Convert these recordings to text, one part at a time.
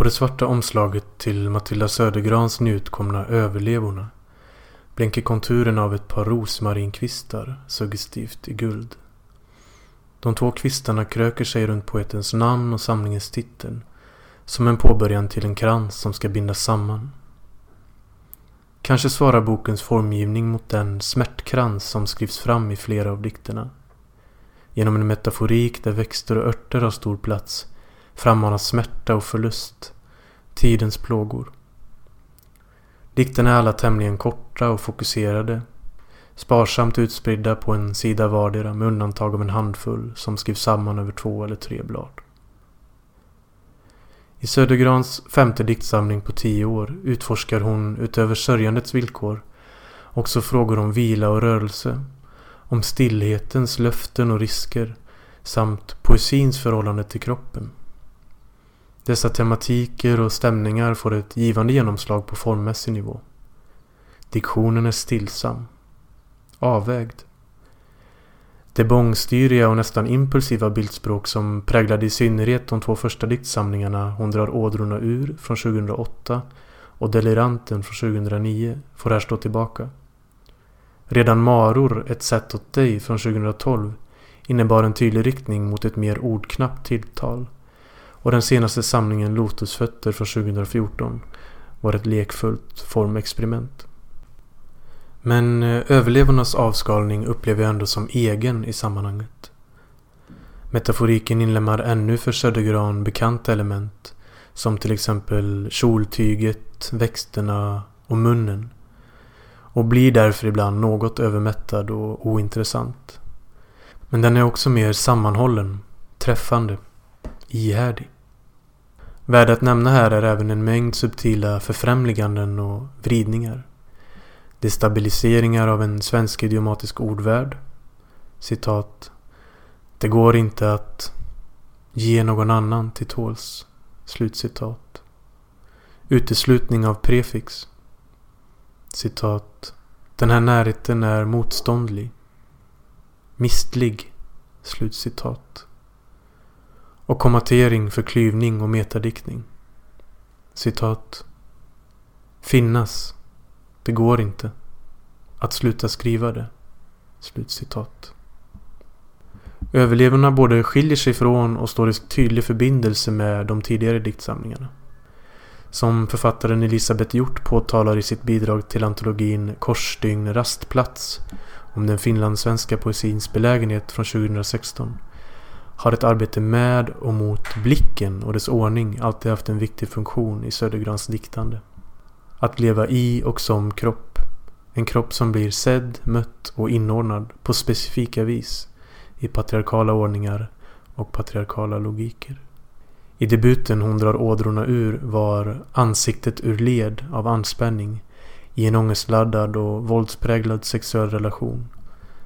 På det svarta omslaget till Matilda Södergrans nyutkomna Överlevorna blänker konturerna av ett par rosmarinkvistar suggestivt i guld. De två kvistarna kröker sig runt poetens namn och samlingens titel som en påbörjan till en krans som ska bindas samman. Kanske svarar bokens formgivning mot den smärtkrans som skrivs fram i flera av dikterna. Genom en metaforik där växter och örter har stor plats frammanar smärta och förlust, tidens plågor. Dikterna är alla tämligen korta och fokuserade, sparsamt utspridda på en sida vardera med undantag av en handfull som skrivs samman över två eller tre blad. I Södergrans femte diktsamling på tio år utforskar hon utöver sörjandets villkor också frågor om vila och rörelse, om stillhetens löften och risker samt poesins förhållande till kroppen. Dessa tematiker och stämningar får ett givande genomslag på formmässig nivå. Diktionen är stillsam, avvägd. Det bångstyriga och nästan impulsiva bildspråk som präglade i synnerhet de två första diktsamlingarna Hon drar ådrorna ur från 2008 och Deliranten från 2009 får här stå tillbaka. Redan Maror, ett sätt åt dig från 2012 innebar en tydlig riktning mot ett mer ordknappt tilltal och den senaste samlingen Lotusfötter från 2014 var ett lekfullt formexperiment. Men eh, överlevarnas avskalning upplever jag ändå som egen i sammanhanget. Metaforiken inlemmar ännu för Södergran bekanta element som till exempel kjoltyget, växterna och munnen och blir därför ibland något övermättad och ointressant. Men den är också mer sammanhållen, träffande ihärdig. Värd att nämna här är även en mängd subtila förfrämliganden och vridningar. Destabiliseringar av en svensk idiomatisk ordvärld. Citat. Det går inte att ge någon annan till tåls. Slutcitat. Uteslutning av prefix. Citat. Den här närheten är motståndlig. Mistlig. Slutcitat och kommatering för klyvning och metadiktning. Citat. Finnas. Det går inte. Att sluta skriva det. Slutcitat. Överlevorna både skiljer sig från och står i tydlig förbindelse med de tidigare diktsamlingarna. Som författaren Elisabeth Hjort påtalar i sitt bidrag till antologin Korsstygn rastplats om den finlandssvenska poesins belägenhet från 2016 har ett arbete med och mot blicken och dess ordning alltid haft en viktig funktion i Södergrans diktande. Att leva i och som kropp. En kropp som blir sedd, mött och inordnad på specifika vis i patriarkala ordningar och patriarkala logiker. I debuten Hon drar ådrorna ur var ansiktet ur led av anspänning i en ångestladdad och våldspräglad sexuell relation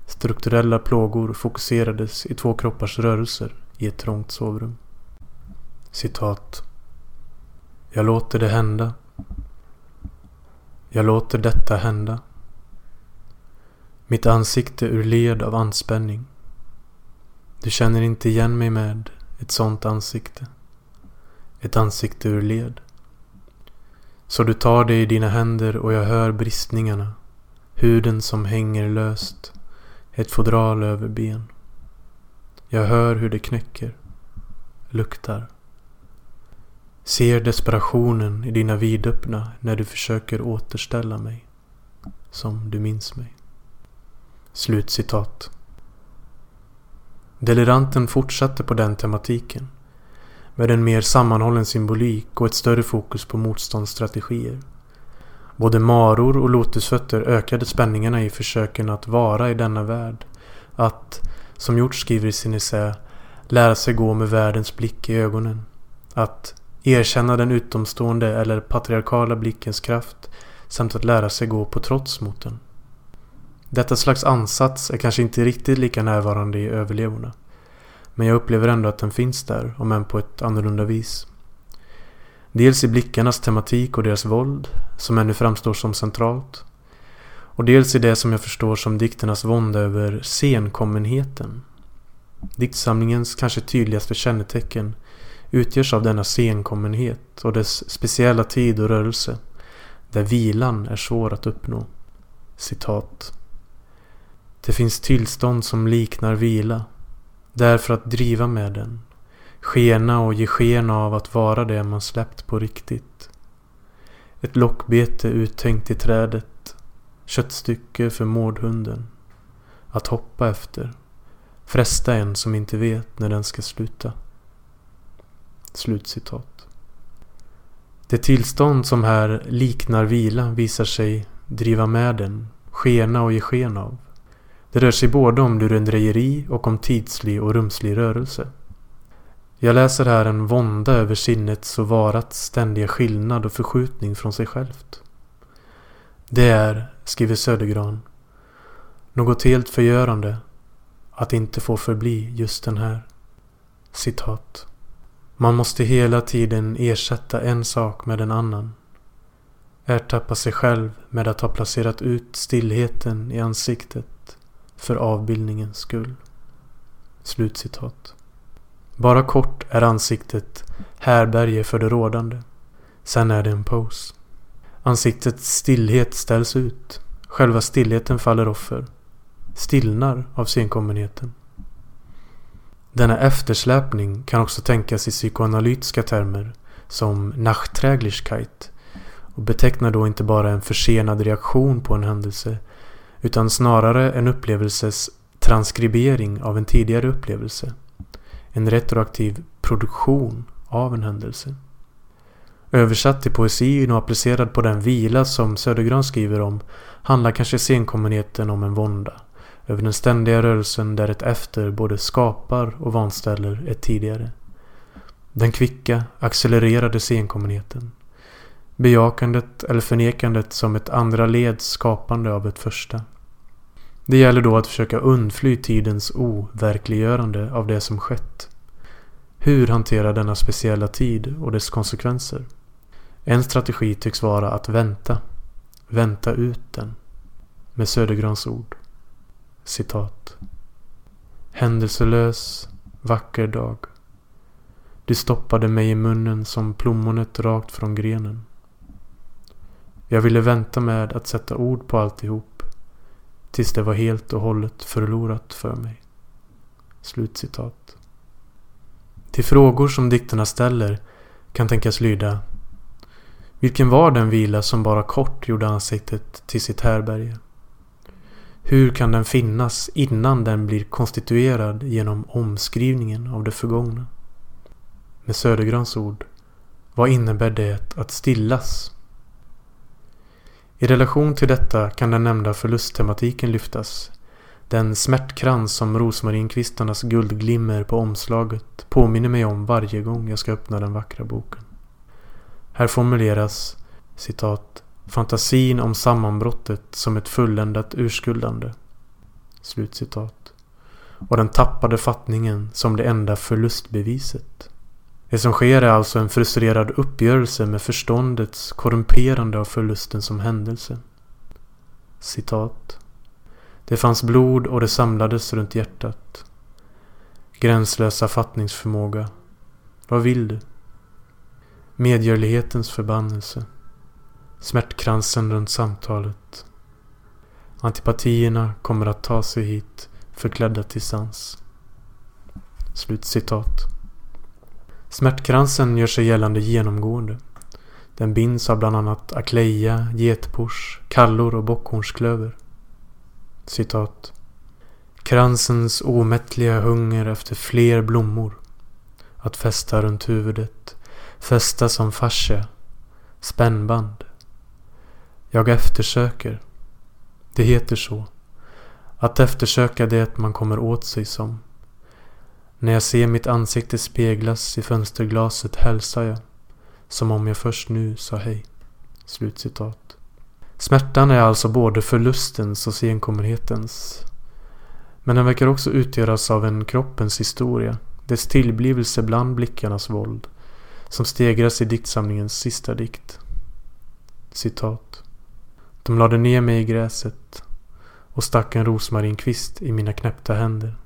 Strukturella plågor fokuserades i två kroppars rörelser i ett trångt sovrum. Citat. Jag låter det hända. Jag låter detta hända. Mitt ansikte ur led av anspänning. Du känner inte igen mig med ett sånt ansikte. Ett ansikte ur led. Så du tar det i dina händer och jag hör bristningarna. Huden som hänger löst. Ett fodral över ben. Jag hör hur det knäcker. Luktar. Ser desperationen i dina vidöppna när du försöker återställa mig. Som du minns mig. Slutcitat. Deliranten fortsatte på den tematiken. Med en mer sammanhållen symbolik och ett större fokus på motståndsstrategier. Både maror och lotusfötter ökade spänningarna i försöken att vara i denna värld. Att, som Hjort skriver i sin essä, lära sig gå med världens blick i ögonen. Att erkänna den utomstående eller patriarkala blickens kraft samt att lära sig gå på trots mot den. Detta slags ansats är kanske inte riktigt lika närvarande i överlevorna. Men jag upplever ändå att den finns där, om än på ett annorlunda vis. Dels i blickarnas tematik och deras våld, som ännu framstår som centralt. Och dels i det som jag förstår som dikternas vånda över senkommenheten. Diktsamlingens kanske tydligaste kännetecken utgörs av denna senkommenhet och dess speciella tid och rörelse, där vilan är svår att uppnå. Citat. Det finns tillstånd som liknar vila, därför att driva med den, skena och ge sken av att vara det man släppt på riktigt. Ett lockbete uttänkt i trädet, köttstycke för mårdhunden, att hoppa efter, fresta en som inte vet när den ska sluta. Slutcitat. Det tillstånd som här liknar vila visar sig driva med den, skena och ge sken av. Det rör sig både om lurendrejeri och om tidslig och rumslig rörelse. Jag läser här en vånda över sinnets och varats ständiga skillnad och förskjutning från sig självt. Det är, skriver Södergran, något helt förgörande att inte få förbli just den här. Citat. Man måste hela tiden ersätta en sak med en annan. Ertappa sig själv med att ha placerat ut stillheten i ansiktet för avbildningens skull. Slutcitat. Bara kort är ansiktet härberge för det rådande. Sen är det en pose. Ansiktets stillhet ställs ut. Själva stillheten faller offer. Stillnar av senkommenheten. Denna eftersläpning kan också tänkas i psykoanalytiska termer som Nachträglichkeit och betecknar då inte bara en försenad reaktion på en händelse utan snarare en upplevelses transkribering av en tidigare upplevelse. En retroaktiv produktion av en händelse. Översatt till poesin och applicerad på den vila som Södergran skriver om handlar kanske senkommenheten om en vånda över den ständiga rörelsen där ett efter både skapar och vanställer ett tidigare. Den kvicka, accelererade senkommenheten. Bejakandet eller förnekandet som ett andra leds skapande av ett första. Det gäller då att försöka undfly tidens overkliggörande av det som skett. Hur hantera denna speciella tid och dess konsekvenser? En strategi tycks vara att vänta. Vänta ut den. Med Södergrans ord. Citat. Händelselös, vacker dag. Du stoppade mig i munnen som plommonet rakt från grenen. Jag ville vänta med att sätta ord på alltihop tills det var helt och hållet förlorat för mig. Slutcitat. Till frågor som dikterna ställer kan tänkas lyda Vilken var den vila som bara kort gjorde ansiktet till sitt härberge? Hur kan den finnas innan den blir konstituerad genom omskrivningen av det förgångna? Med Södergrans ord, vad innebär det att stillas? I relation till detta kan den nämnda förlusttematiken lyftas. Den smärtkrans som rosmarinkvistarnas guldglimmer på omslaget påminner mig om varje gång jag ska öppna den vackra boken. Här formuleras citat Fantasin om sammanbrottet som ett fulländat urskuldande. Slutcitat. Och den tappade fattningen som det enda förlustbeviset. Det som sker är alltså en frustrerad uppgörelse med förståndets korrumperande av förlusten som händelse. Citat. Det fanns blod och det samlades runt hjärtat. Gränslösa fattningsförmåga. Vad vill du? Medgörlighetens förbannelse. Smärtkransen runt samtalet. Antipatierna kommer att ta sig hit förklädda till sans. Slutcitat. Smärtkransen gör sig gällande genomgående. Den binds av bland annat akleja, getpors, kallor och bockhornsklöver. Citat. Kransens omättliga hunger efter fler blommor. Att fästa runt huvudet. Fästa som fascia. Spännband. Jag eftersöker. Det heter så. Att eftersöka det man kommer åt sig som. När jag ser mitt ansikte speglas i fönsterglaset hälsar jag. Som om jag först nu sa hej. Slutcitat. Smärtan är alltså både förlustens och senkommenhetens. Men den verkar också utgöras av en kroppens historia. Dess tillblivelse bland blickarnas våld. Som stegras i diktsamlingens sista dikt. Citat. De lade ner mig i gräset och stack en rosmarinkvist i mina knäppta händer.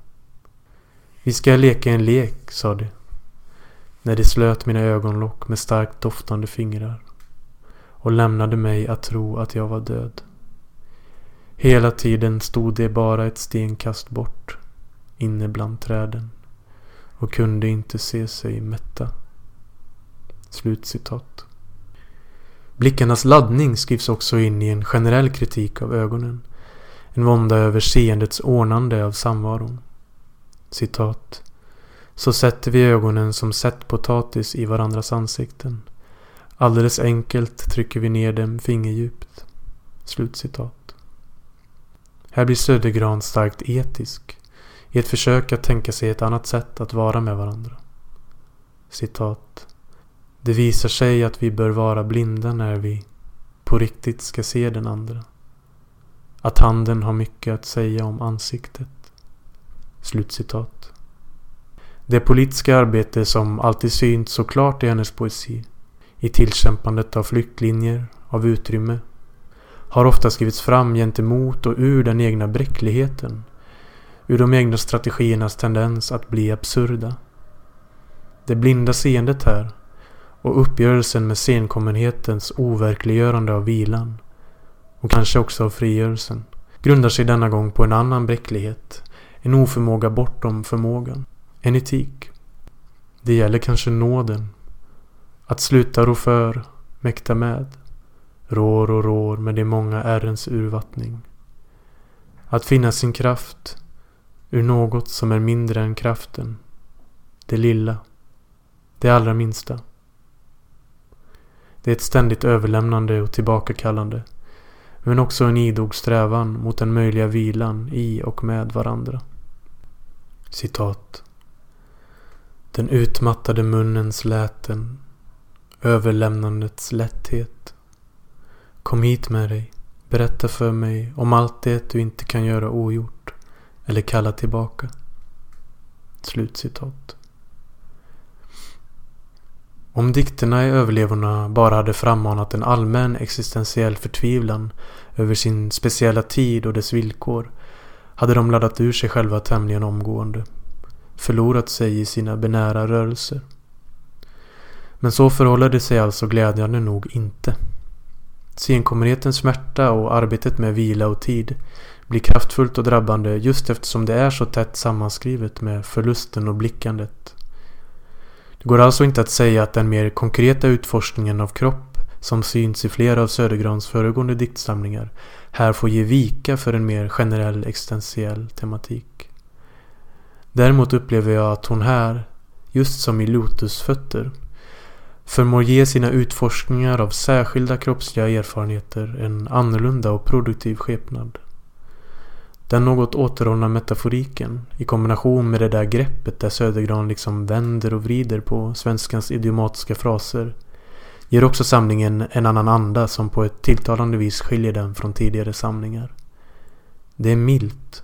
Vi ska leka en lek, sa de. när de slöt mina ögonlock med starkt doftande fingrar och lämnade mig att tro att jag var död. Hela tiden stod de bara ett stenkast bort, inne bland träden och kunde inte se sig mätta. Slutcitat. Blickarnas laddning skrivs också in i en generell kritik av ögonen. En vånda över seendets ordnande av samvaron. Citat. Så sätter vi ögonen som sett potatis i varandras ansikten. Alldeles enkelt trycker vi ner dem fingerdjupt. Slutcitat. Här blir Södergran starkt etisk i ett försök att tänka sig ett annat sätt att vara med varandra. Citat. Det visar sig att vi bör vara blinda när vi på riktigt ska se den andra. Att handen har mycket att säga om ansiktet. Slutcitat. Det politiska arbete som alltid synts så klart i hennes poesi, i tillkämpandet av flyktlinjer, av utrymme, har ofta skrivits fram gentemot och ur den egna bräckligheten, ur de egna strategiernas tendens att bli absurda. Det blinda seendet här och uppgörelsen med senkommenhetens overkliggörande av vilan och kanske också av frigörelsen grundar sig denna gång på en annan bräcklighet, en oförmåga bortom förmågan, en etik. Det gäller kanske nåden, att sluta rå för, mäkta med, rår och rår med de många ärrens urvattning. Att finna sin kraft ur något som är mindre än kraften, det lilla, det allra minsta. Det är ett ständigt överlämnande och tillbakakallande. Men också en idog strävan mot den möjliga vilan i och med varandra. Citat. Den utmattade munnens läten. Överlämnandets lätthet. Kom hit med dig. Berätta för mig om allt det du inte kan göra ogjort. Eller kalla tillbaka. Slutcitat. Om dikterna i överlevorna bara hade frammanat en allmän existentiell förtvivlan över sin speciella tid och dess villkor hade de laddat ur sig själva tämligen omgående. Förlorat sig i sina binära rörelser. Men så förhåller det sig alltså glädjande nog inte. Senkommenhetens smärta och arbetet med vila och tid blir kraftfullt och drabbande just eftersom det är så tätt sammanskrivet med förlusten och blickandet det går alltså inte att säga att den mer konkreta utforskningen av kropp som syns i flera av Södergrans föregående diktsamlingar här får ge vika för en mer generell existentiell tematik. Däremot upplever jag att hon här, just som i Lotusfötter, förmår ge sina utforskningar av särskilda kroppsliga erfarenheter en annorlunda och produktiv skepnad. Den något återhållna metaforiken i kombination med det där greppet där Södergran liksom vänder och vrider på svenskans idiomatiska fraser ger också samlingen en annan anda som på ett tilltalande vis skiljer den från tidigare samlingar. Det är milt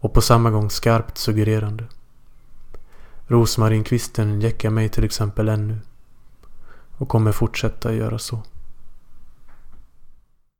och på samma gång skarpt suggererande. Rosmarinkvisten jäckar mig till exempel ännu och kommer fortsätta göra så.